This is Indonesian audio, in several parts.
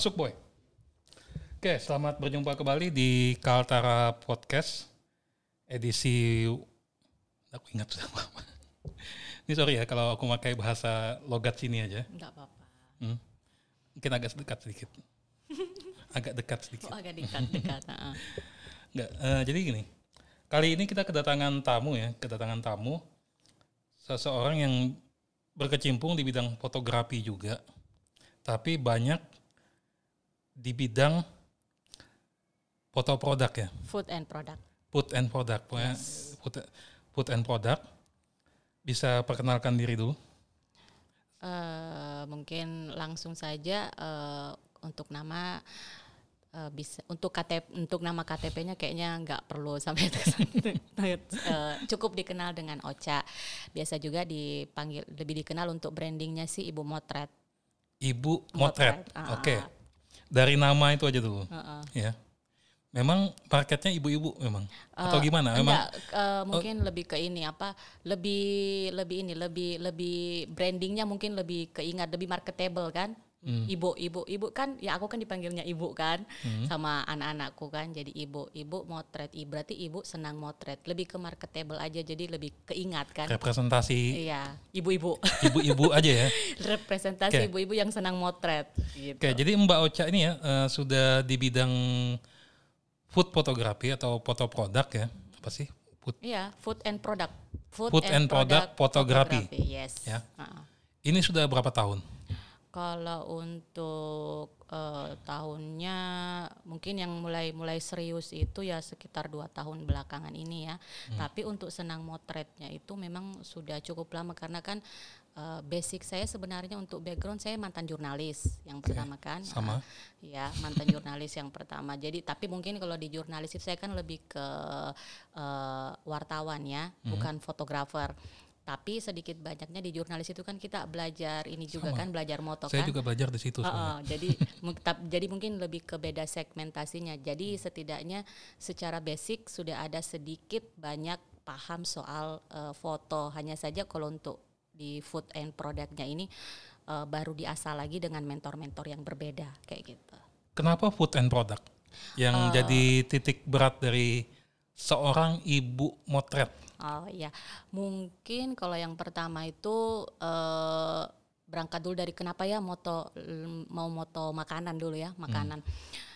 Masuk boy. Oke, selamat berjumpa kembali di Kaltara Podcast edisi aku ingat sudah apa. Ini sorry ya kalau aku pakai bahasa logat sini aja. Enggak apa-apa. Hmm. Mungkin agak dekat sedikit. agak dekat sedikit. Oh, agak dekat-dekat. heeh. Enggak, eh, jadi gini. Kali ini kita kedatangan tamu ya, kedatangan tamu seseorang yang berkecimpung di bidang fotografi juga, tapi banyak di bidang foto produk ya, Food and product. food and product, pokoknya food, food and product. Bisa perkenalkan diri dulu. Eh, mungkin langsung saja eh, untuk nama eh, bisa untuk KTP untuk nama KTP-nya kayaknya nggak perlu sampai Eh, cukup dikenal dengan Ocha. Biasa juga dipanggil lebih dikenal untuk brandingnya sih Ibu Motret. Ibu Motret. ah, Oke. ah. Dari nama itu aja dulu. Heeh. Ya. Memang marketnya ibu-ibu memang atau Eh, gimana? Memang Enggak, eh, mungkin lebih ke ini apa? Lebih lebih ini, lebih lebih brandingnya mungkin lebih keingat, lebih marketable kan? Hmm. Ibu, ibu, ibu kan ya aku kan dipanggilnya ibu kan sama anak-anakku kan jadi ibu, ibu motret, I, berarti ibu senang motret, lebih ke marketable aja jadi lebih keingat kan? representasi Iya, ibu-ibu ibu-ibu aja ya. representasi ibu-ibu yang senang motret gitu. Oke, jadi Mbak Ocha ini ya eh, sudah di bidang food fotografi atau foto produk ya. Apa sih? Food. Iya, food and product. Food and product photography. Yes. Ya. Heeh. Ini sudah berapa tahun? Kalau untuk eh, tahunnya mungkin yang mulai mulai serius itu ya sekitar dua tahun belakangan ini ya. Tapi untuk senang motretnya itu memang sudah cukup lama karena kan eh, basic saya sebenarnya untuk background saya mantan jurnalis yang pertama kan. sama. Ah, ya mantan jurnalis yang pertama. Jadi tapi mungkin kalau di jurnalis itu saya kan lebih ke eh, wartawan ya, bukan fotografer. Tapi sedikit banyaknya di jurnalis itu kan kita belajar ini juga kan belajar moto Saya kan. juga belajar di situ. sebenarnya. Heeh, jadi jadi mungkin lebih ke beda segmentasinya. Jadi setidaknya secara basic sudah ada sedikit banyak paham soal eh, foto. Hanya saja kalau untuk di food and productnya ini eh, baru diasah lagi dengan mentor-mentor yang berbeda kayak gitu. Kenapa food and product yang Eh. jadi titik berat dari seorang ibu motret? Oh iya, mungkin kalau yang pertama itu eh, berangkat dulu dari kenapa ya moto mau moto makanan dulu ya makanan.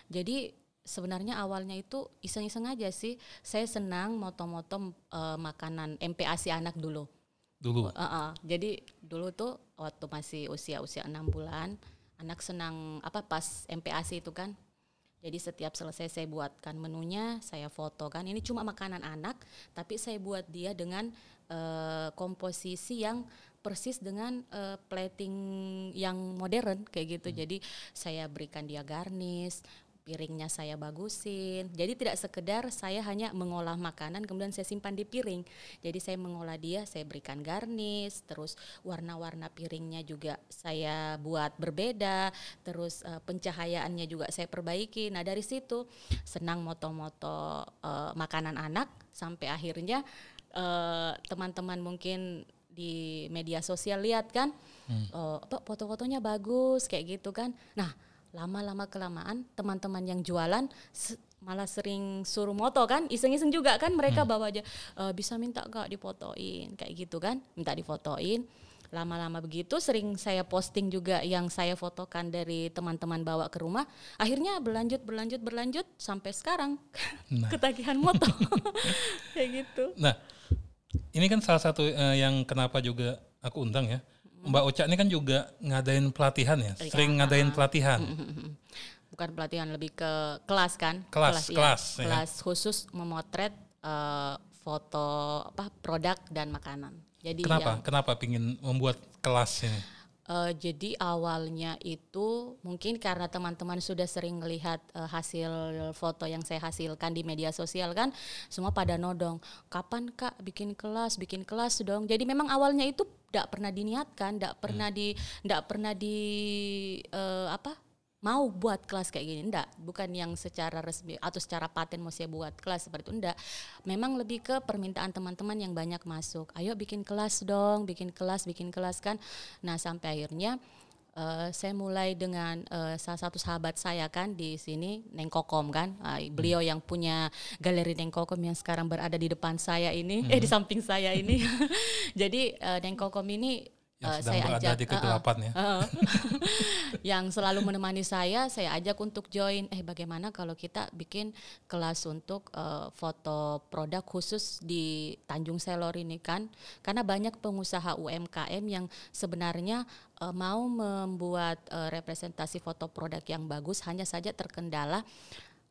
Jadi sebenarnya awalnya itu iseng-iseng aja sih. Saya senang moto-moto eh, makanan MPASI anak dulu. Dulu. Heeh, jadi dulu tuh waktu masih usia-usia enam bulan, anak senang apa pas MPASI itu kan. Jadi setiap selesai saya buatkan menunya, saya foto kan. Ini cuma makanan anak, tapi saya buat dia dengan eh, komposisi yang persis dengan eh, plating yang modern kayak gitu. Jadi saya berikan dia garnish, piringnya saya bagusin. Jadi tidak sekedar saya hanya mengolah makanan kemudian saya simpan di piring. Jadi saya mengolah dia, saya berikan garnish, terus warna-warna piringnya juga saya buat berbeda, terus eh, pencahayaannya juga saya perbaiki. Nah, dari situ senang moto-moto eh, makanan anak sampai akhirnya eh, teman-teman mungkin di media sosial lihat kan, oh, apa foto-fotonya bagus kayak gitu kan. Nah, lama-lama kelamaan teman-teman yang jualan se- malah sering suruh moto kan? Iseng-iseng juga kan mereka bawa aja "Eh, bisa minta gak difotoin kayak gitu kan minta difotoin lama-lama begitu sering saya posting juga yang saya fotokan dari teman-teman bawa ke rumah. Akhirnya berlanjut berlanjut berlanjut sampai sekarang Nah. ketagihan moto. Kayak gitu. Nah, ini kan salah satu eh, yang kenapa juga aku undang ya. Mbak Ocha ini kan juga ngadain pelatihan ya, Iya, sering ngadain pelatihan. bukan pelatihan lebih ke kelas kan Kelas, iya. kelas, ya. kelas khusus memotret eh, foto apa produk dan makanan jadi Kenapa? yang- Kenapa pingin membuat kelas ini? Eh, jadi awalnya itu mungkin karena teman-teman sudah sering melihat eh, hasil foto yang saya hasilkan di media sosial kan, semua pada nodong, kapan kak bikin kelas, bikin kelas dong. Jadi memang awalnya itu tidak pernah diniatkan, tidak pernah di, tidak pernah di eh, apa mau buat kelas kayak gini enggak. Bukan yang secara resmi atau secara paten mau saya buat kelas seperti itu enggak. Memang lebih ke permintaan teman-teman yang banyak masuk. Ayo bikin kelas dong bikin kelas bikin kelas kan. Nah sampai akhirnya Uh, saya mulai dengan uh, salah satu sahabat saya kan di sini Neng Kokom kan. Uh, beliau yang punya galeri Neng Kokom yang sekarang berada di depan saya ini hmm. eh di samping saya ini. Jadi uh, Neng Kokom ini yang uh, sedang saya berada ajak di kegelapan ya. uh, yang selalu menemani saya saya ajak untuk join eh bagaimana kalau kita bikin kelas untuk uh, foto produk khusus di Tanjung Selor ini kan karena banyak pengusaha UMKM yang sebenarnya uh, mau membuat uh, representasi foto produk yang bagus hanya saja terkendala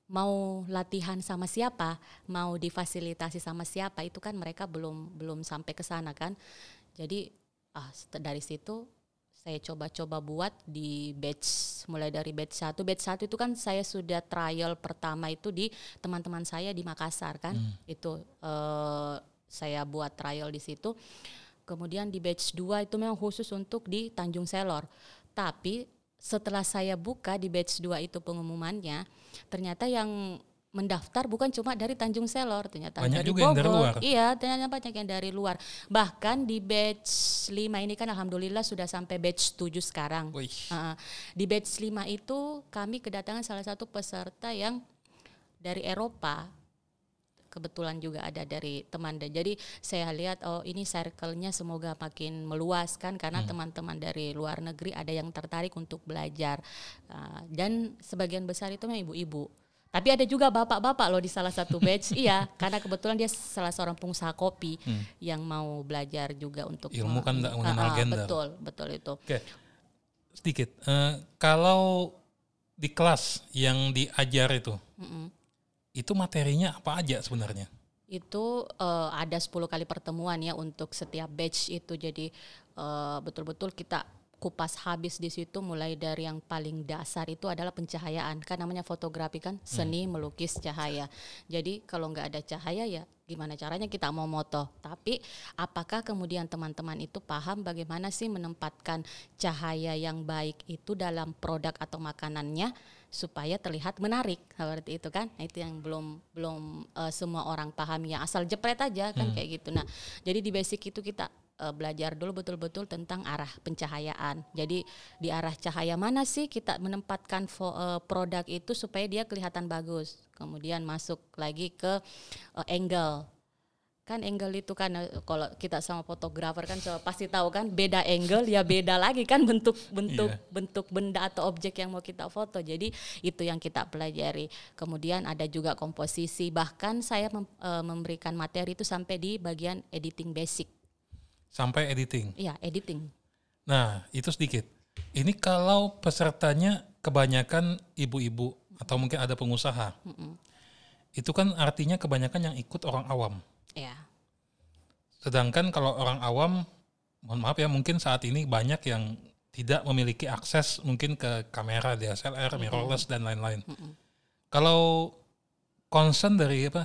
mau latihan sama siapa, mau difasilitasi sama siapa itu kan mereka belum belum sampai ke sana kan. Jadi ah dari situ saya coba-coba buat di batch mulai dari batch satu. Batch satu itu kan saya sudah trial pertama itu di teman-teman saya di Makassar kan. Hmm. itu uh, saya buat trial di situ. Kemudian di batch 2 itu memang khusus untuk di Tanjung Selor. Tapi setelah saya buka di batch 2 itu pengumumannya ternyata yang mendaftar bukan cuma dari Tanjung Selor ternyata banyak dari juga Bogor. yang dari luar. Iya, ternyata banyak yang dari luar. Bahkan di batch 5 ini kan alhamdulillah sudah sampai batch 7 sekarang. Uh, di batch 5 itu kami kedatangan salah satu peserta yang dari Eropa. Kebetulan juga ada dari teman dan jadi saya lihat oh ini circle-nya semoga makin meluas kan karena hmm. teman-teman hmm. dari luar negeri ada yang tertarik untuk belajar uh, dan sebagian besar itu memang ibu-ibu tapi ada juga bapak-bapak loh di salah satu batch, iya, karena kebetulan dia salah seorang pengusaha kopi hmm. yang mau belajar juga untuk ilmu kan tidak mengenal uh, gender. Betul, betul itu. Oke, sedikit. Uh, kalau di kelas yang diajar itu, mm -mm. itu materinya apa aja sebenarnya? Itu uh, ada 10 kali pertemuan ya untuk setiap batch itu, jadi betul-betul uh, kita kupas habis di situ mulai dari yang paling dasar itu adalah pencahayaan kan namanya fotografi kan? Seni hmm. melukis cahaya. Jadi kalau nggak ada cahaya ya gimana caranya kita mau moto? Tapi apakah kemudian teman-teman itu paham bagaimana sih menempatkan cahaya yang baik itu dalam produk atau makanannya supaya terlihat menarik? Seperti itu kan? Nah, itu yang belum belum uh, semua orang paham ya asal jepret aja kan hmm. kayak gitu. Nah jadi di basic itu kita uh, belajar dulu betul-betul tentang arah pencahayaan. Jadi di arah cahaya mana sih kita menempatkan fo, uh, produk itu supaya dia kelihatan bagus. Kemudian masuk lagi ke uh, angle. Kan angle itu kan kalau kita sama fotografer kan so, pasti tahu kan beda angle ya beda lagi kan bentuk-bentuk yeah. bentuk benda atau objek yang mau kita foto. Jadi itu yang kita pelajari. Kemudian ada juga komposisi bahkan saya mem, uh, memberikan materi itu sampai di bagian editing basic sampai editing. Iya, editing. Nah, itu sedikit. Ini kalau pesertanya kebanyakan ibu-ibu atau mungkin ada pengusaha. Mm -mm. Itu kan artinya kebanyakan yang ikut orang awam. Iya. Sedangkan kalau orang awam, mohon maaf ya, mungkin saat ini banyak yang tidak memiliki akses mungkin ke kamera DSLR, mirrorless dan lain-lain. Kalau concern dari apa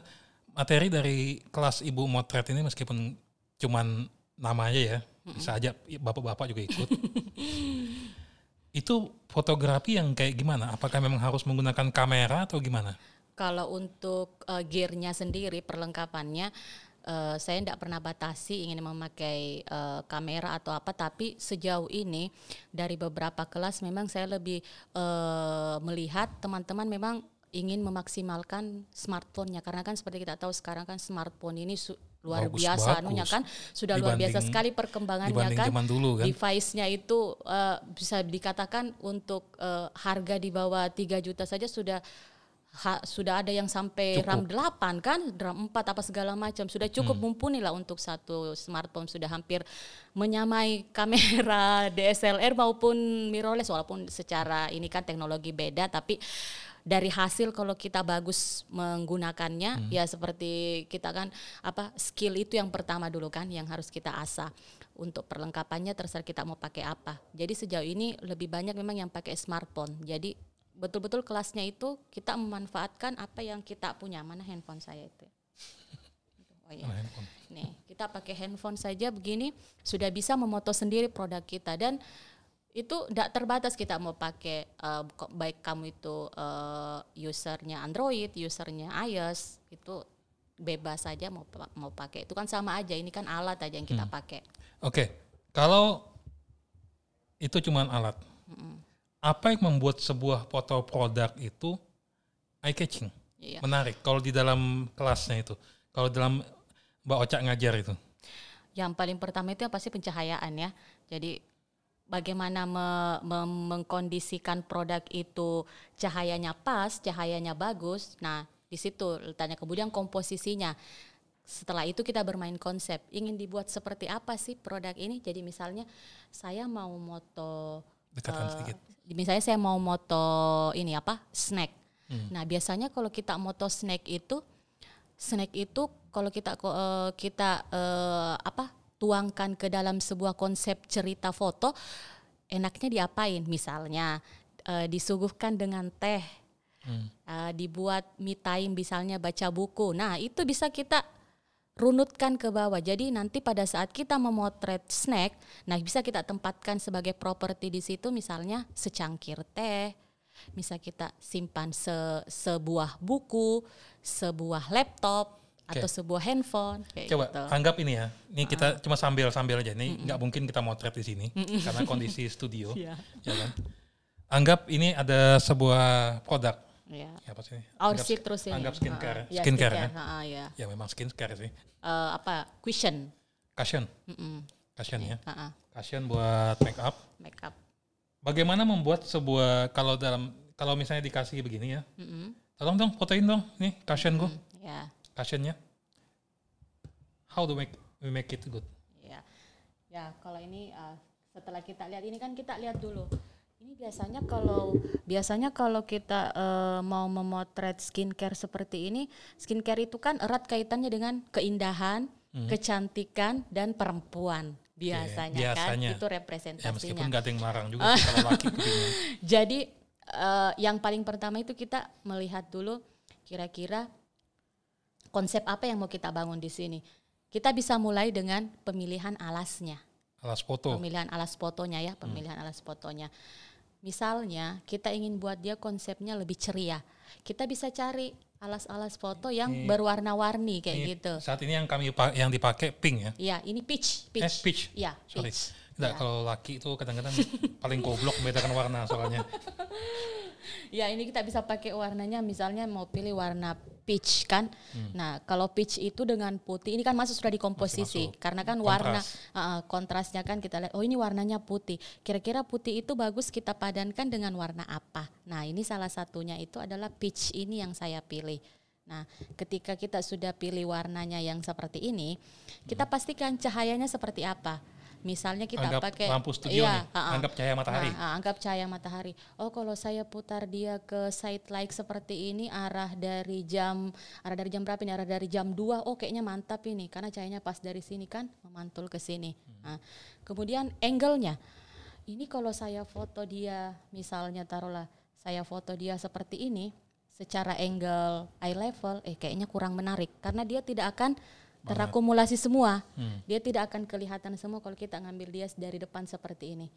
materi dari kelas ibu motret ini meskipun cuman namanya ya bisa aja bapak-bapak juga ikut. Itu fotografi yang kayak gimana? Apakah memang harus menggunakan kamera atau gimana? Kalau untuk uh, gearnya sendiri perlengkapannya uh, saya tidak pernah batasi ingin memakai uh, kamera atau apa tapi sejauh ini dari beberapa kelas memang saya lebih uh, melihat teman-teman memang ingin memaksimalkan smartphone-nya. Karena kan seperti kita tahu sekarang kan smartphone ini luar bagus, biasa bagus. anunya kan sudah dibanding, luar biasa sekali perkembangannya kan, dulu, kan? device-nya itu uh, bisa dikatakan untuk uh, harga di bawah 3 juta saja sudah ha, sudah ada yang sampai cukup. RAM 8 kan RAM 4 apa segala macam sudah cukup hmm. mumpuni lah untuk satu smartphone sudah hampir menyamai kamera DSLR maupun mirrorless walaupun secara ini kan teknologi beda tapi dari hasil kalau kita bagus menggunakannya hmm. ya seperti kita kan apa skill itu yang pertama dulu kan yang harus kita asah. Untuk perlengkapannya terserah kita mau pakai apa. Jadi sejauh ini lebih banyak memang yang pakai smartphone. Jadi betul-betul kelasnya itu kita memanfaatkan apa yang kita punya. Mana handphone saya itu? Oh ya nih kita pakai handphone saja begini sudah bisa memoto sendiri produk kita. Dan itu tidak terbatas kita mau pakai uh, baik kamu itu uh, usernya Android, usernya iOS itu bebas saja mau mau pakai itu kan sama aja ini kan alat aja yang kita hmm. pakai. Oke, okay. kalau itu cuma alat, apa yang membuat sebuah foto produk itu eye catching, Iya. menarik. Kalau di dalam kelasnya itu, kalau dalam Mbak Ocak ngajar itu, Yang paling pertama itu pasti pencahayaan ya. Jadi bagaimana me- me- mengkondisikan produk itu cahayanya pas, cahayanya bagus. Nah, di situ letaknya. Kemudian komposisinya. Setelah itu kita bermain konsep. Ingin dibuat seperti apa sih produk ini? Jadi misalnya saya mau moto sedikit. misalnya saya mau moto ini apa? snack. Hmm. Nah, biasanya kalau kita moto snack itu snack itu kalau kita eh, kita eh, apa tuangkan ke dalam sebuah konsep cerita foto enaknya diapain? Misalnya eh, disuguhkan dengan teh Hmm. eh, dibuat me time misalnya baca buku. Nah itu bisa kita runutkan ke bawah. Jadi nanti pada saat kita memotret snack nah bisa kita tempatkan sebagai properti di situ misalnya secangkir teh bisa kita simpan se- sebuah buku sebuah laptop Oke. atau sebuah handphone kayak Coba gitu. anggap ini ya. Ini kita cuma sambil-sambil aja. Ini nggak mungkin kita motret di sini karena kondisi studio, Iya. ya kan? Anggap ini ada sebuah produk. Iya. Ya apa sih? Our Anggap, citrus ini. anggap skincare. Ah. Ya, skincare, ya. Ah, ah, ya. Ya memang skincare sih. Eh, apa? Cushion. Cushion, Mm-mm. cushion ya. Ah, ah. Cushion buat make up. Makeup. Bagaimana membuat sebuah kalau dalam kalau misalnya dikasih begini ya, Mm-mm. tolong dong fotoin dong nih cushion gua, Ya. Cushionnya. How to make we make it good? Ya, ya kalau ini uh, setelah kita lihat ini kan kita lihat dulu. Ini biasanya kalau biasanya kalau kita uh, mau memotret skincare seperti ini, skincare itu kan erat kaitannya dengan keindahan, kecantikan dan perempuan biasanya, kan biasanya. itu Ya representasinya. meskipun nggak ada yang melarang juga kalau laki. Jadi eh, yang paling pertama itu kita melihat dulu kira-kira konsep apa yang mau kita bangun di sini. Kita bisa mulai dengan pemilihan alasnya, Alas foto. pemilihan alas fotonya ya, pemilihan alas fotonya. Misalnya kita ingin buat dia konsepnya lebih ceria, kita bisa cari alas-alas foto yang Ini- berwarna-warni kayak Ini gitu. Saat ini yang kami yang dipakai pink ya. Iya, ini peach, Eh, peach. peach. Iya, Sorry. peach. Nggak, Ya. kalau laki itu kadang-kadang paling goblok membedakan warna soalnya. Ya ini kita bisa pakai warnanya misalnya mau pilih warna peach kan. Hmm. Nah kalau peach itu dengan putih ini kan masuk sudah di komposisi masuk. karena kan warna Kontras. uh, kontrasnya kan kita lihat oh ini warnanya putih. Kira-kira putih itu bagus kita padankan dengan warna apa? Nah ini salah satunya itu adalah peach ini yang saya pilih. Nah, ketika kita sudah pilih warnanya yang seperti ini, kita pastikan cahayanya seperti apa. Misalnya kita Hmm. Anggap pakai lampu studio iya, nih, uh-uh. anggap cahaya matahari. Nah, ah, anggap cahaya matahari. Oh, kalau saya putar dia ke side like seperti ini arah dari jam arah dari jam berapa ini? Arah dari jam 2. Oh, kayaknya mantap ini karena cahayanya pas dari sini kan memantul ke sini. Nah, kemudian angle-nya. Ini kalau saya foto dia misalnya taruhlah saya foto dia seperti ini secara angle eye level eh kayaknya kurang menarik karena dia tidak akan terakumulasi semua. Hmm. Dia tidak akan kelihatan semua kalau kita ngambil dia dari depan seperti ini.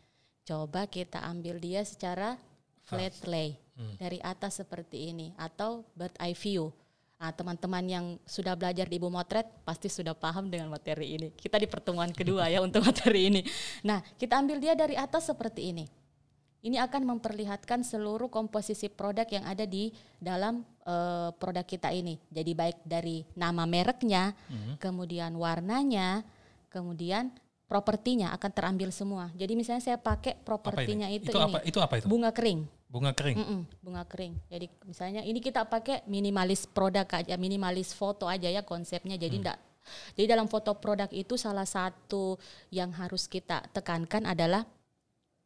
Coba kita ambil dia secara flat lay Hmm. dari atas seperti ini atau bird eye view. Ah, teman-teman yang sudah belajar di Ibu Motret pasti sudah paham dengan materi ini. Kita di pertemuan kedua ya untuk materi ini. Nah, kita ambil dia dari atas seperti ini. Ini akan memperlihatkan seluruh komposisi produk yang ada di dalam eh, produk kita ini. Jadi baik dari nama mereknya, kemudian warnanya, kemudian propertinya akan terambil semua. Jadi misalnya saya pakai propertinya itu, itu ini apa? Itu apa itu? bunga kering. Bunga kering. Mm-mm, bunga kering. Jadi misalnya ini kita pakai minimalis produk aja, minimalis foto aja ya konsepnya. Jadi Hmm. enggak jadi dalam foto produk itu salah satu yang harus kita tekankan adalah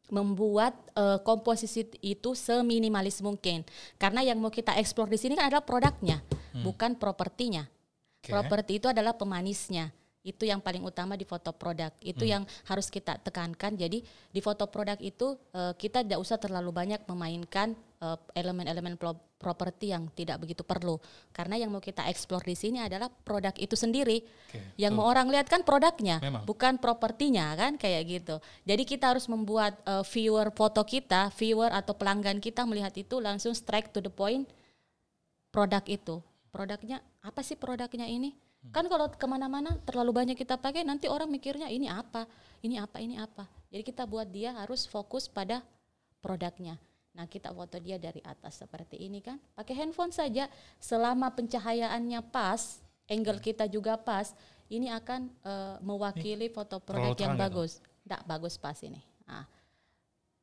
membuat eh, komposisi itu seminimalis mungkin. Karena yang mau kita eksplor di sini kan adalah produknya, bukan propertinya. Hmm. Oke. Properti itu adalah pemanisnya. Itu yang paling utama di foto produk. Itu Hmm. yang harus kita tekankan. Jadi di foto produk itu eh, kita tidak usah terlalu banyak memainkan eh, elemen-elemen pro- properti yang tidak begitu perlu. Karena yang mau kita eksplor di sini adalah produk itu sendiri. Oke, Yang mau orang lihat kan produknya, Memang. bukan propertinya kan kayak gitu. Jadi kita harus membuat eh, viewer foto kita, viewer atau pelanggan kita melihat itu langsung strike to the point produk itu. Produknya apa sih produknya ini? Hmm. Kan kalau ke mana-mana terlalu banyak kita pakai nanti orang mikirnya ini apa, ini apa, ini apa. Jadi kita buat dia harus fokus pada produknya. Nah, kita foto dia dari atas seperti ini kan. Pakai handphone saja selama pencahayaannya pas, angle kita juga pas, ini akan eh, mewakili foto produk yang ya, bagus. Tidak bagus pas ini. Nah,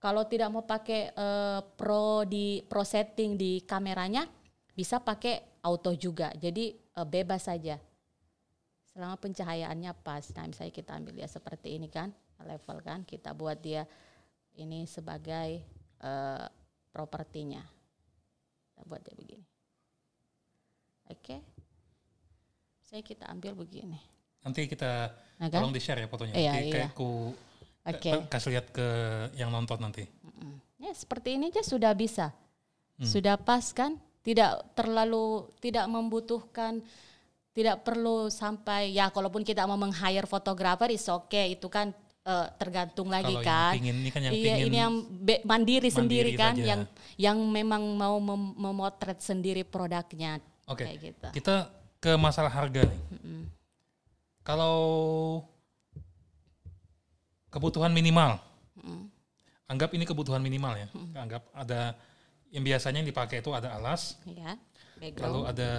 kalau tidak mau pakai eh, pro di pro setting di kameranya, bisa pakai auto juga. Jadi eh, bebas saja. Selama pencahayaannya pas. Nah, misalnya kita ambil dia seperti ini kan, level kan, kita buat dia ini sebagai eh, propertinya. Kita buat dia begini. Oke. Saya kita ambil begini. Nanti kita Nah, kan? tolong di-share ya fotonya. Iya, Nanti iya. kayak ku Oke. ka- kasih lihat ke yang nonton nanti. Ya, seperti ini aja sudah bisa. Hmm. Sudah pas kan? Tidak terlalu tidak membutuhkan tidak perlu sampai ya kalaupun kita mau meng-hire fotografer is oke itu kan eh, tergantung lagi Kalau kan. yang pingin ini kan yang iya, pingin ini yang be- mandiri, sendiri kan saja. yang yang memang mau mem- memotret sendiri produknya Oke. kayak gitu. Kita ke masalah harga nih. Mm-mm. Kalau kebutuhan minimal, Mm-mm. anggap ini kebutuhan minimal ya. Anggap ada yang biasanya yang dipakai itu ada alas, Ya, lalu background, ada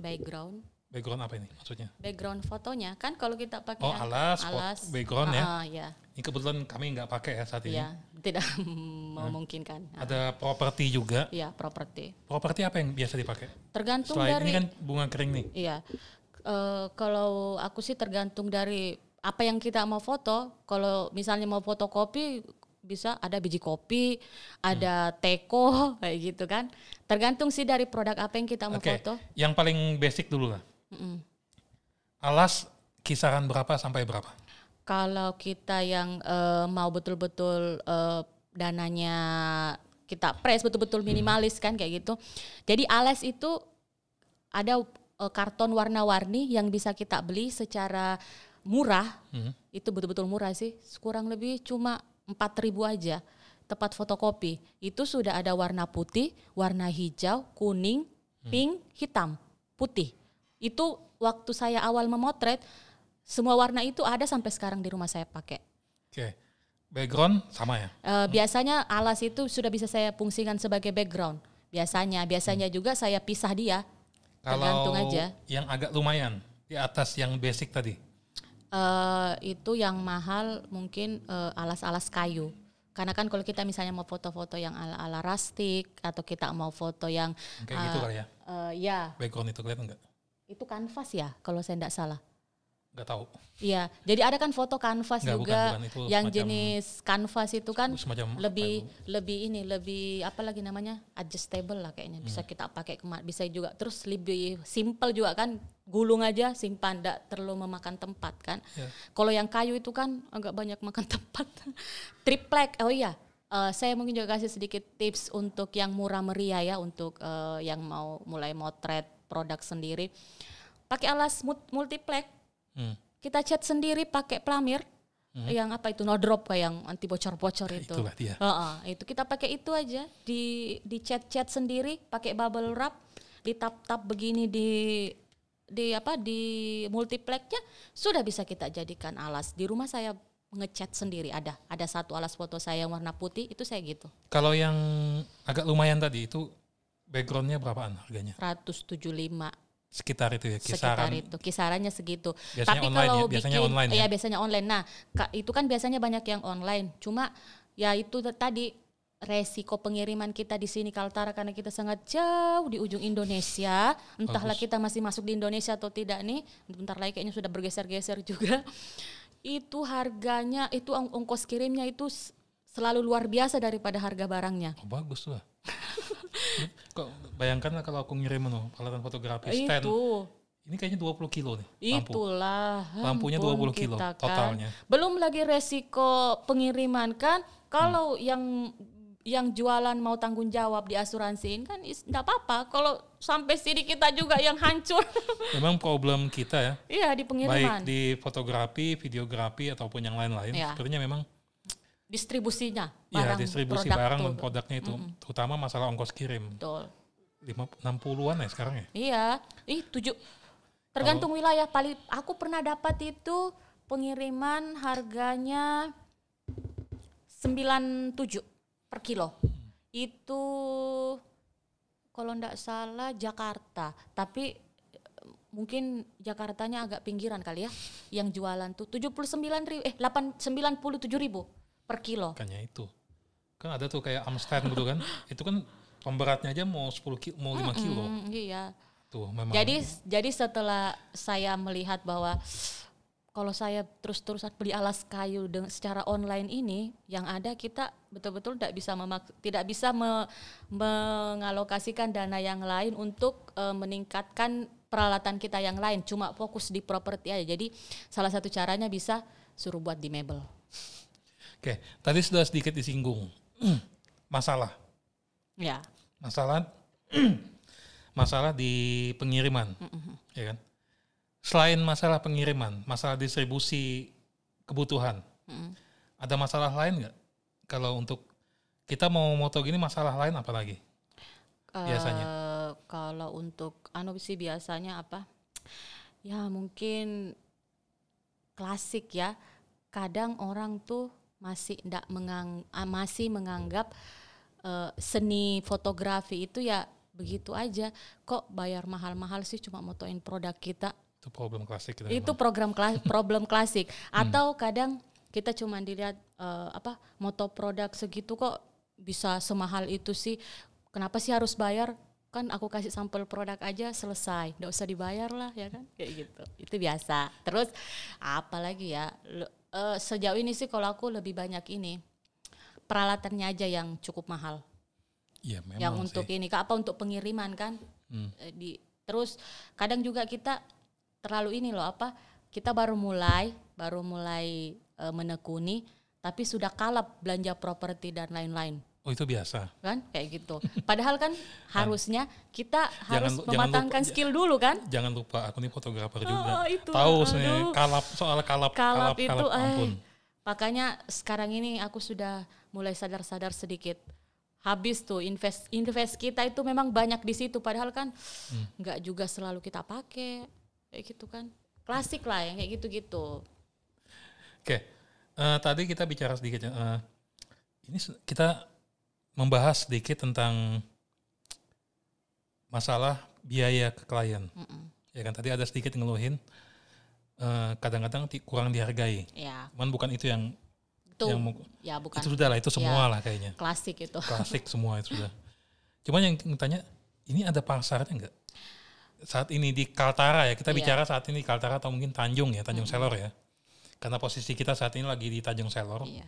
background, background apa ini maksudnya? background fotonya kan kalau kita pakai Oh alas, fo- background ya. Ah, ya. Ini kebetulan kami nggak pakai ya saat ini. Ya, tidak memungkinkan. Ah, Ada properti juga. Ya, properti. Properti apa yang biasa dipakai? Tergantung Selain dari ini kan bunga kering nih. Iya. Eh, kalau aku sih tergantung dari apa yang kita mau foto. Kalau misalnya mau fotokopi bisa ada biji kopi, ada teko kayak gitu kan. Tergantung sih dari produk apa yang kita mau Oke, foto. yang paling basic dulu lah. Mm-mm. Alas kisaran berapa sampai berapa? Kalau kita yang eh, mau betul-betul eh, dananya kita press betul-betul minimalis kan kayak gitu. Jadi alas itu ada eh, karton warna-warni yang bisa kita beli secara murah. Hmm. Itu betul-betul murah sih. Kurang lebih cuma 4000 aja. Tepat fotokopi. Itu sudah ada warna putih, warna hijau, kuning, pink, hitam, putih. Itu waktu saya awal memotret semua warna itu ada sampai sekarang di rumah saya pakai. Oke. Background sama ya? Eh, biasanya alas itu sudah bisa saya fungsikan sebagai background. Biasanya, biasanya juga saya pisah dia. Tergantung Kalau aja. yang agak lumayan di atas yang basic tadi. Eh, itu yang mahal mungkin eh, alas-alas kayu. Karena kan kalau kita misalnya mau foto-foto yang ala-ala rustic atau kita mau foto yang Kayak gitu Ah. kali ya. eh, ya Background itu kelihatan nggak? Itu kanvas ya kalau saya tidak salah. Nggak tahu. Iya, jadi ada kan foto kanvas Nggak, bukan, juga bukan. Itu yang semacam- jenis kanvas itu kan Semacam lebih lebih ini lebih apa lagi namanya adjustable lah kayaknya Hmm. bisa kita pakai kema- bisa juga terus lebih simple juga kan gulung aja simpan tidak terlalu memakan tempat kan Ya. kalau yang kayu itu kan agak banyak makan tempat triplek oh iya Eh, saya mungkin juga kasih sedikit tips untuk yang murah meriah ya untuk eh, yang mau mulai motret produk sendiri pakai alas multiplex Hmm. kita cat sendiri pakai pelamir yang apa itu no drop kayak yang anti bocor-bocor itu. Itulah dia. Heeh, itu kita pakai itu aja di di cat-cat sendiri pakai bubble wrap, di tap-tap begini di di apa di multiplexnya sudah bisa kita jadikan alas. Di rumah saya ngecat sendiri ada ada satu alas foto saya yang warna putih itu saya gitu Kalau yang agak lumayan tadi itu backgroundnya berapaan harganya? 175 Sekitar itu ya sekitar kisaran. itu kisarannya segitu. Biasanya Tapi online kalau ya, biasanya bikin, online ya? iya biasanya online. Nah, itu kan biasanya banyak yang online. Cuma ya itu tadi resiko pengiriman kita di sini Kaltara karena kita sangat jauh di ujung Indonesia. Entahlah Bagus. kita masih masuk di Indonesia atau tidak nih. Bentar lagi kayaknya sudah bergeser-geser juga. Itu harganya itu ong- ongkos kirimnya itu selalu luar biasa daripada harga barangnya. Oh, bagus tuh. Kok bayangkan lah kalau aku ngirim no, peralatan fotografi stand. Itu Ini kayaknya 20 kilo nih lampu. Itulah. Lampunya ampun 20 kilo kan. totalnya. Belum lagi resiko pengiriman kan. Kalau Hmm. yang yang jualan mau tanggung jawab di asuransiin kan enggak apa-apa. Kalau sampai sini kita juga yang hancur. Memang problem kita ya, Iya di baik pengiriman. di fotografi, videografi ataupun yang lain-lain. Ya. Sepertinya memang Distribusinya ya barang distribusi produk barang dan produknya itu, terutama masalah ongkos kirim. Betul. Lima, 60-an ya sekarang ya. Iya. Ih tujuh. Tergantung wilayah. Paling aku pernah dapat itu pengiriman harganya 97 per kilo. itu kalau ndak salah Jakarta, tapi mungkin Jakartanya agak pinggiran kali ya. Yang jualan tuh 79 ribu, eh 8, 97 ribu per kilo. Makanya itu. Kan ada tuh kayak Amstel gitu kan. Itu kan pemberatnya aja mau 10 kilo, mau 5 kilo. Hmm, iya. Tuh memang. Jadi jadi setelah saya melihat bahwa kalau saya terus-terusan beli alas kayu dengan secara online ini, yang ada kita betul-betul tidak bisa memak- tidak bisa me- mengalokasikan dana yang lain untuk eh, meningkatkan peralatan kita yang lain, cuma fokus di properti aja. Jadi salah satu caranya bisa suruh buat di mebel. Oke, tadi sudah sedikit disinggung. Masalah. Ya, Masalah masalah di pengiriman. Ya kan? Selain masalah pengiriman, masalah distribusi kebutuhan. Ada masalah lain nggak? Kalau untuk kita mau moto gini masalah lain apa lagi? Biasanya. Eh, kalau untuk anu sih biasanya apa? Ya mungkin klasik ya. Kadang orang tuh masih ndak mengang ah, masih menganggap eh, seni fotografi itu ya begitu aja. Kok bayar mahal-mahal sih cuma motoin produk kita? Itu problem klasik kita. itu program kla- problem klasik. Atau kadang kita cuma dilihat eh, apa moto produk segitu kok bisa semahal itu sih? Kenapa sih harus bayar? Kan aku kasih sampel produk aja selesai. Nggak usah dibayar lah ya kan? Kayak gitu. Itu biasa. Terus apalagi ya eh, sejauh ini sih kalau aku lebih banyak ini peralatannya aja yang cukup mahal Iya, memang yang sih. untuk ini Kak, apa untuk pengiriman kan Hmm. Eh, di terus kadang juga kita terlalu ini loh apa kita baru mulai baru mulai eh, menekuni tapi sudah kalap belanja properti dan lain-lain Oh itu biasa. kan kayak gitu padahal kan harusnya kita harus Jangan- jangan mematangkan lupa- skill dulu kan Jangan lupa aku nih fotografer Oh, juga. itu, Tahu sih kalap soal kalap kalap kalap, itu kalap, eh ampun. makanya sekarang ini aku sudah mulai sadar-sadar sedikit habis tuh invest invest kita itu memang banyak di situ padahal kan Hmm. nggak juga selalu kita pakai kayak gitu kan klasik lah yang kayak gitu-gitu Oke, eh, tadi kita bicara sedikit. eh, ini kita membahas sedikit tentang masalah biaya ke klien. Mm-mm. Ya kan tadi ada sedikit ngeluhin eh, kadang-kadang ti- kurang dihargai. ya Cuman bukan itu yang itu yang ya bukan itu sudah lah itu semua lah kayaknya. klasik itu Klasik semua itu sudah. Cuman yang tanya ini ada pasarnya enggak? Saat ini di Kaltara ya, kita Iya. bicara saat ini di Kaltara atau mungkin Tanjung ya, Tanjung Selor ya. Karena posisi kita saat ini lagi di Tanjung Selor. Iya.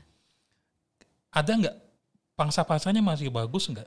Ada nggak pangsa pasarnya masih bagus nggak?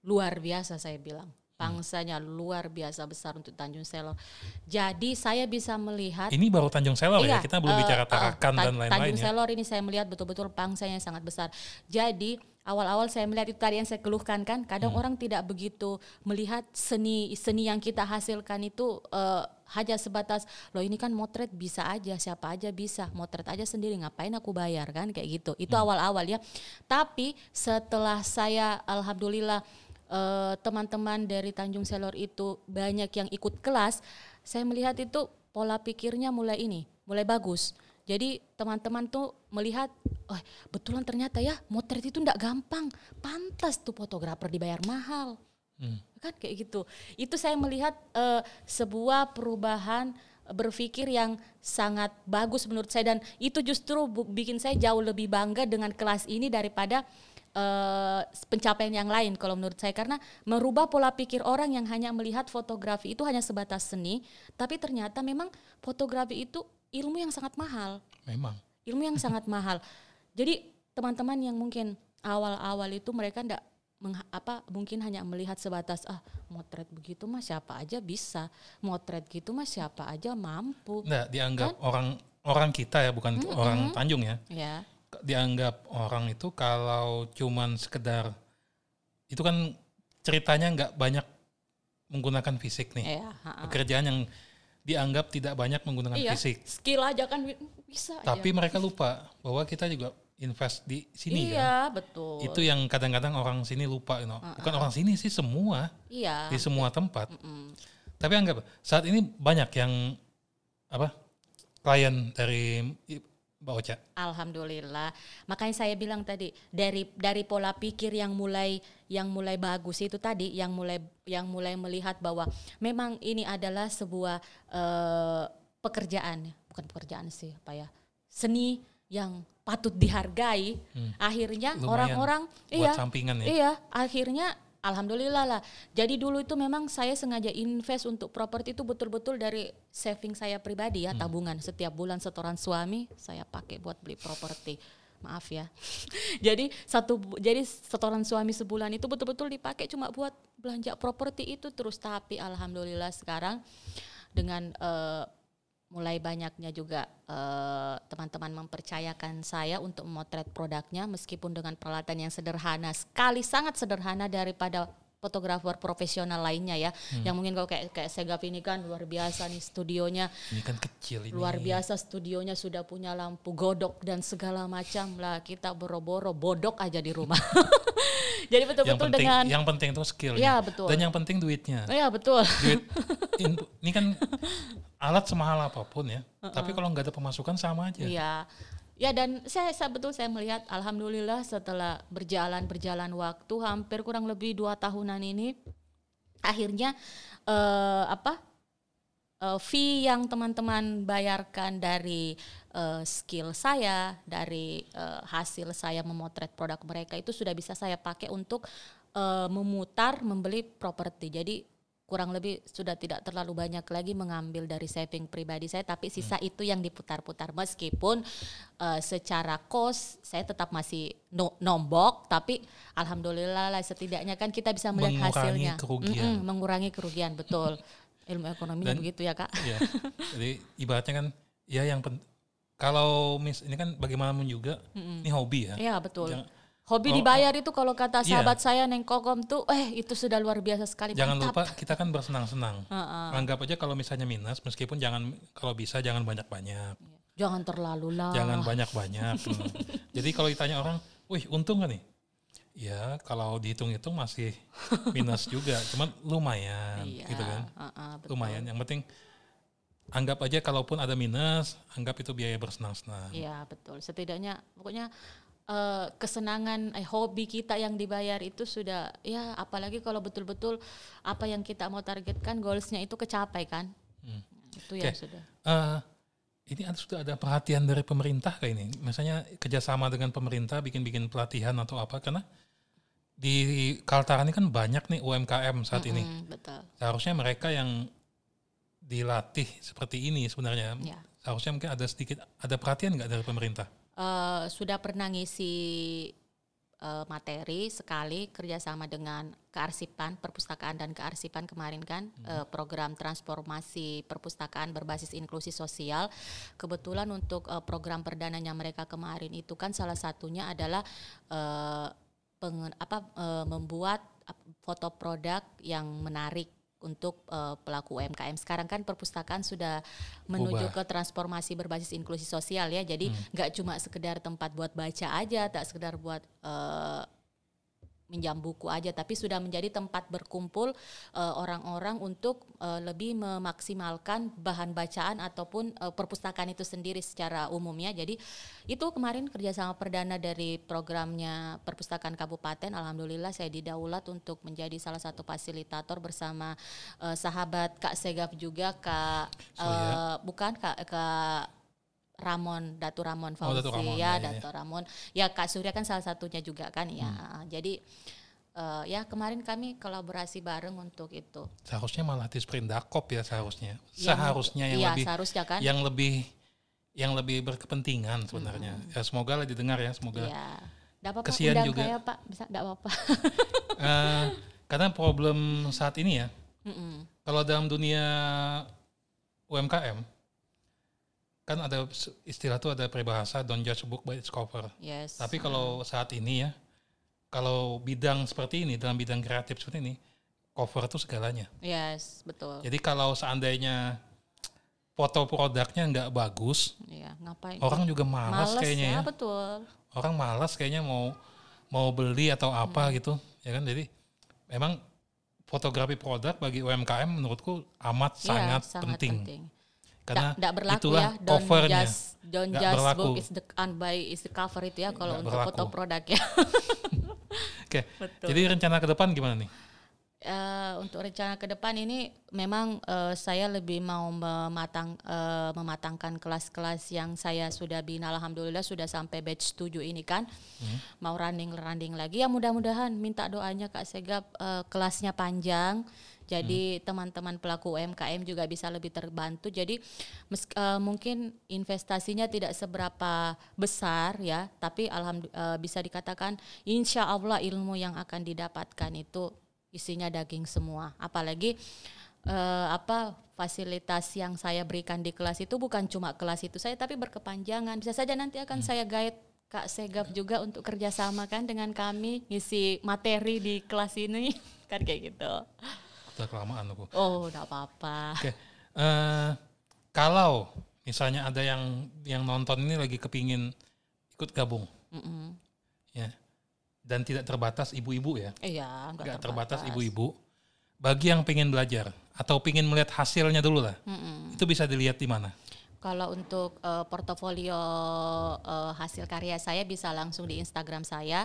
luar biasa saya bilang pangsanya luar biasa besar untuk Tanjung Selor jadi saya bisa melihat Ini baru Tanjung Selor ya, Iya, kita belum eh, bicara eh, Tarakan Ta- dan lain-lain Tanjung ya. Selor ini saya melihat betul-betul pangsanya sangat besar. Jadi awal-awal saya melihat itu tadi yang saya keluhkan kan, Hmm. kadang orang tidak begitu melihat seni seni yang kita hasilkan itu eh, hanya sebatas loh ini kan motret bisa aja siapa aja bisa motret aja sendiri ngapain aku bayar kan kayak gitu itu Hmm. awal-awal ya tapi setelah saya alhamdulillah eh, teman-teman dari Tanjung Selor itu banyak yang ikut kelas, saya melihat itu pola pikirnya mulai ini, mulai bagus. Jadi teman-teman tuh melihat, oh betulan ternyata ya motret itu ndak gampang, pantas tuh fotografer dibayar mahal, Hmm. kan kayak gitu. Itu saya melihat eh, sebuah perubahan berpikir yang sangat bagus menurut saya dan itu justru bikin saya jauh lebih bangga dengan kelas ini daripada eh, pencapaian yang lain kalau menurut saya karena merubah pola pikir orang yang hanya melihat fotografi itu hanya sebatas seni tapi ternyata memang fotografi itu ilmu yang sangat mahal Memang. ilmu yang sangat mahal jadi teman-teman yang mungkin awal-awal itu mereka mengha- apa mungkin hanya melihat sebatas ah motret begitu mah siapa aja bisa motret gitu mah siapa aja mampu Nggak dianggap Kan? orang orang kita ya, bukan orang Tanjung ya. ya Dianggap orang itu kalau cuman sekedar itu kan ceritanya nggak banyak menggunakan fisik nih. ya ha-ha. Pekerjaan yang dianggap tidak banyak menggunakan iya fisik. skill aja kan bi- bisa Tapi aja. mereka lupa bahwa kita juga invest di sini kan. iya betul Itu yang kadang-kadang orang sini lupa, you know. bukan orang sini sih semua iya di semua tempat. Mm. Tapi anggap saat ini banyak yang apa klien dari Mbak Ocha? Alhamdulillah. Makanya saya bilang tadi dari dari pola pikir yang mulai yang mulai bagus itu tadi, yang mulai yang mulai melihat bahwa memang ini adalah sebuah uh, pekerjaan, bukan pekerjaan sih, apa ya, seni yang patut dihargai. Hmm. Akhirnya orang-orang iya, sampingan ya. Iya, akhirnya Alhamdulillah lah. Jadi dulu itu memang saya sengaja invest untuk properti itu betul-betul dari saving saya pribadi ya, hmm. tabungan setiap bulan setoran suami saya pakai buat beli properti. Maaf ya. jadi satu jadi setoran suami sebulan itu betul-betul dipakai cuma buat belanja properti itu terus tapi alhamdulillah sekarang dengan uh, mulai banyaknya juga eh, teman-teman uh, mempercayakan saya untuk memotret produknya meskipun dengan peralatan yang sederhana sekali sangat sederhana daripada fotografer profesional lainnya ya. Hmm. yang mungkin kalau kayak kayak Segaf ini kan luar biasa nih studionya. Ini kan kecil ini. Luar biasa studionya sudah punya lampu godok dan segala macam. Lah kita boro-boro bodok aja di rumah. Jadi betul-betul dengan yang penting itu skill ya betul. Dan yang penting duitnya. Ya betul. Duit ini kan alat semahal apa pun ya. Uh -uh. tapi kalau nggak ada pemasukan sama aja. Iya Ya dan saya, saya betul saya melihat alhamdulillah setelah berjalan berjalan waktu hampir kurang lebih dua tahunan ini akhirnya uh, apa uh, fee yang teman-teman bayarkan dari uh, skill saya dari uh, hasil saya memotret produk mereka itu sudah bisa saya pakai untuk uh, memutar membeli properti. Jadi kurang lebih sudah tidak terlalu banyak lagi mengambil dari saving pribadi saya tapi sisa hmm. itu yang diputar-putar meskipun uh, secara cost saya tetap masih no, nombok tapi alhamdulillah lah setidaknya kan kita bisa melihat mengurangi hasilnya kerugian. Mm -mm, mengurangi kerugian betul ilmu ekonomi begitu ya kak iya. jadi ibaratnya kan ya yang kalau mis ini kan bagaimanapun juga mm -mm. ini hobi ya iya betul Jangan, Hobi oh, dibayar itu kalau kata iya. sahabat iya. saya Neng Kokom tuh, eh itu sudah luar biasa sekali. Jangan Mantap. lupa kita kan bersenang-senang. Uh -uh. Anggap aja kalau misalnya minus, meskipun jangan kalau bisa jangan banyak-banyak. Jangan terlalu lah. Jangan banyak-banyak. hmm. Jadi kalau ditanya orang, wih untung gak nih? Ya kalau dihitung-hitung masih minus juga, cuman lumayan, iya, gitu kan? Uh -uh, betul. Lumayan. Yang penting anggap aja kalaupun ada minus, anggap itu biaya bersenang-senang. Iya betul. Setidaknya pokoknya uh, kesenangan eh, hobi kita yang dibayar itu sudah ya apalagi kalau betul-betul apa yang kita mau targetkan goalsnya itu kecapai kan hmm. itu okay. ya sudah uh, ini sudah ada perhatian dari pemerintah kayak ini misalnya kerjasama dengan pemerintah bikin-bikin pelatihan atau apa karena di Kaltara ini kan banyak nih UMKM saat mm -hmm, ini betul. seharusnya mereka yang dilatih seperti ini sebenarnya ya. seharusnya mungkin ada sedikit ada perhatian nggak dari pemerintah uh, sudah pernah ngisi uh, materi sekali kerjasama dengan kearsipan perpustakaan dan kearsipan kemarin kan hmm. uh, program transformasi perpustakaan berbasis inklusi sosial kebetulan untuk uh, program perdananya mereka kemarin itu kan salah satunya adalah uh, pengen, apa uh, membuat foto produk yang menarik untuk uh, pelaku UMKM. Sekarang kan perpustakaan sudah menuju Ubah. ke transformasi berbasis inklusi sosial ya. Jadi hmm. nggak hmm. cuma sekedar tempat buat baca aja, tak sekedar buat uh, minjam buku aja tapi sudah menjadi tempat berkumpul eh, orang-orang uh, untuk uh, lebih memaksimalkan bahan bacaan ataupun uh, perpustakaan itu sendiri secara umum ya jadi itu kemarin kerjasama perdana dari programnya perpustakaan kabupaten. Alhamdulillah saya didaulat untuk menjadi salah satu fasilitator bersama uh, sahabat Kak Segaf juga Kak uh, bukan Kak Kak Ramon, Datu Ramon Fauzi oh, Datu Ramon, ya, ya, Datu ya. Ramon. Ya Kak Surya kan salah satunya juga kan ya. Hmm. Jadi uh, ya kemarin kami kolaborasi bareng untuk itu. Seharusnya malah di Sprindakop ya seharusnya. Yang, seharusnya yang iya, lebih seharusnya kan. yang lebih yang lebih berkepentingan sebenarnya. Hmm. Ya semoga lah didengar ya, semoga. Iya. apa-apa, Kesian juga. Saya, Pak, bisa enggak apa-apa. uh, karena problem saat ini ya. Mm -mm. Kalau dalam dunia UMKM, kan ada istilah tuh ada peribahasa don't judge book by its cover. Yes. Tapi kalau saat ini ya, kalau bidang seperti ini dalam bidang kreatif seperti ini, cover itu segalanya. Yes, betul. Jadi kalau seandainya foto produknya nggak bagus, ya, ngapain? Orang juga malas Males kayaknya ya. ya. betul. Orang malas kayaknya mau mau beli atau apa hmm. gitu, ya kan? Jadi memang fotografi produk bagi UMKM menurutku amat ya, sangat, sangat penting. penting Karena Nggak berlaku itulah ya. Don't covernya. just don't just berlaku. book is the unbuy is the cover itu ya kalau untuk foto berlaku. produk ya. Oke. Betul. Jadi rencana ke depan gimana nih? Eh, untuk rencana ke depan ini memang eh, saya lebih mau mematang eh, mematangkan kelas-kelas yang saya sudah bina alhamdulillah sudah sampai batch 7 ini kan. Mau running running lagi ya mudah-mudahan minta doanya Kak Segap eh, kelasnya panjang. Jadi teman-teman pelaku UMKM juga bisa lebih terbantu. Jadi mes- eh, mungkin investasinya tidak seberapa besar ya, tapi alhamdulillah bisa dikatakan insya Allah ilmu yang akan didapatkan itu isinya daging semua. Apalagi eh, apa fasilitas yang saya berikan di kelas itu bukan cuma kelas itu saya tapi berkepanjangan. Bisa saja nanti akan saya guide Kak Segap juga untuk kerjasama kan dengan kami ngisi materi di kelas ini kan kayak gitu. Udah kelamaan aku. Oh, enggak apa-apa. Oke. Eh, kalau misalnya ada yang yang nonton ini lagi kepingin ikut gabung, Mm-mm. ya, dan tidak terbatas ibu-ibu ya, Iya, enggak nggak terbatas ibu-ibu. Bagi yang pengen belajar atau pengen melihat hasilnya dulu lah, Mm-mm. itu bisa dilihat di mana? Kalau untuk eh, portofolio eh, hasil karya saya bisa langsung di Instagram saya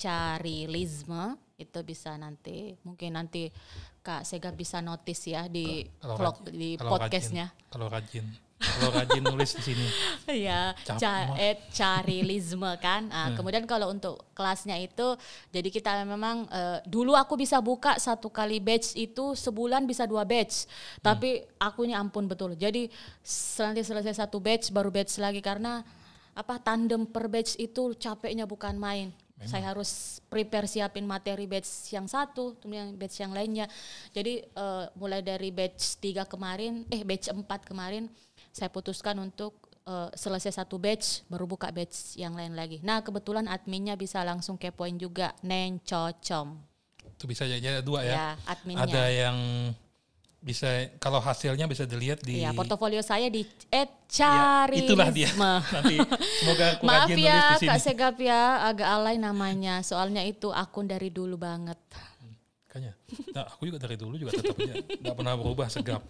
@carilisme itu bisa nanti mungkin nanti Kak Sega bisa notice ya di Kalau vlog rajin- di podcastnya. kalau rajin, kalau rajin nulis di sini. ya Cap- ca eh, carilisme kan. Ah, kemudian kalau untuk kelasnya itu jadi kita memang eh, dulu aku bisa buka satu kali batch itu sebulan bisa dua batch. Tapi aku ini ampun betul. Jadi s- nanti selesai satu batch baru batch lagi karena apa tandem per batch itu capeknya bukan main saya harus prepare siapin materi batch yang satu, kemudian batch yang lainnya. Jadi eh, mulai dari batch 3 kemarin, eh batch 4 kemarin, saya putuskan untuk eh, selesai satu batch, baru buka batch yang lain lagi. Nah kebetulan adminnya bisa langsung kepoin juga, Neng Cocom. Itu bisa jadi ada dua ya. Ya, adminnya. Ada yang bisa kalau hasilnya bisa dilihat di Iya, portofolio saya di Ya, @carilisme. itulah dia. Nanti semoga aku Maaf rajin nulis ya di sini. Kak Segap ya, agak alay namanya. Soalnya itu akun dari dulu banget. Kayaknya. Nah, aku juga dari dulu juga tetap aja nggak pernah berubah segap.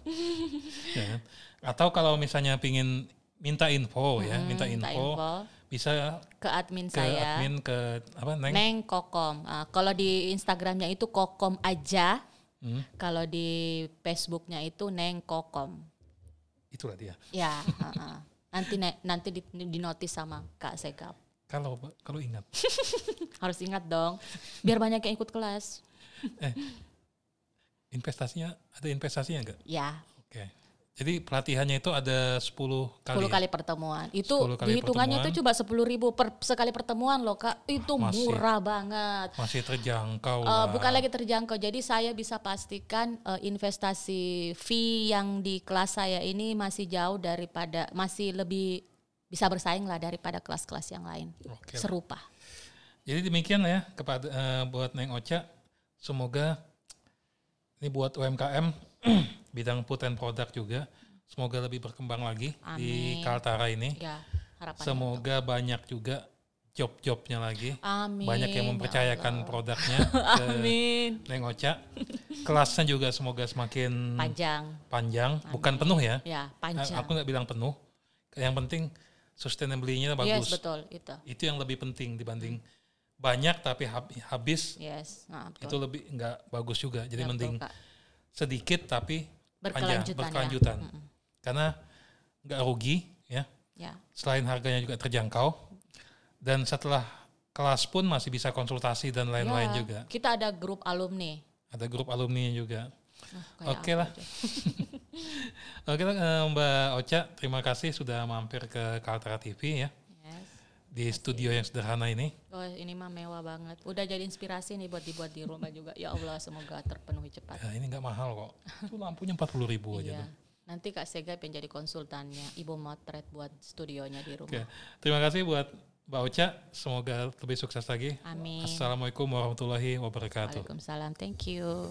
Ya kan? Atau kalau misalnya pingin minta info ya, minta Hmm, minta info, info. bisa Ke admin ke saya. admin ke apa Neng? Neng Kokom. Ah, kalau di Instagramnya itu Kokom aja. Hmm, Kalau di Facebooknya itu Neng Kokom. itulah dia. Ya, ah, ah. nanti ne- nanti di, di notis sama Kak Segap. Kalau kalau ingat. Harus ingat dong, biar banyak yang ikut kelas. Investasinya ada investasinya enggak? Ya, Oke. Jadi pelatihannya itu ada 10 kali. 10 ya? kali pertemuan. Itu 10 kali dihitungannya pertemuan. itu coba 10 ribu per sekali pertemuan loh kak. Itu Masih. murah banget. Masih terjangkau lah. bukan lagi terjangkau. Jadi saya bisa pastikan eh, investasi fee yang di kelas saya ini masih jauh daripada masih lebih bisa bersaing lah daripada kelas-kelas yang lain Oke. serupa. Jadi demikian ya kepada eh, buat Neng Ocha. Semoga ini buat UMKM bidang food and product juga. Semoga lebih berkembang lagi di Amin. Kaltara ini. Ya. Semoga banyak juga job-jobnya lagi. Amin. Banyak yang ya mempercayakan Allah. produknya ke Amin. Neng Ocha. Kelasnya juga semoga semakin Panjang. panjang, bukan penuh ya. Ya panjang. Aku nggak bilang penuh. Yang penting sustainability-nya Yes bagus. betul itu. Itu yang lebih penting dibanding banyak tapi hab- habis Yes. Nah, betul. itu lebih nggak bagus juga. Jadi Ya, betul, mending Kak. sedikit tapi panjang, Berkelanjutan ya. berkelanjutan. Mm-mm. Karena nggak rugi ya. Ya. Selain harganya juga terjangkau dan setelah kelas pun masih bisa konsultasi dan lain-lain Ya, juga. Kita ada grup alumni. Ada grup alumni juga. Kayak Oke apa lah. Oke lah, eh, Mbak Ocha, terima kasih sudah mampir ke Kaltara TV ya. Di studio yang sederhana ini. Oh, ini mah mewah banget. Udah jadi inspirasi nih buat dibuat di rumah juga. Ya Allah, semoga terpenuhi cepat. Ya, ini nggak mahal kok. Itu lampunya 40 ribu aja Iya. tuh. Nanti Kak Segap yang jadi konsultannya, Ibu motret buat studionya di rumah. Oke, terima kasih buat Mbak Ocha. Semoga lebih sukses lagi. Amin. Assalamualaikum warahmatullahi wabarakatuh. Waalaikumsalam. Thank you.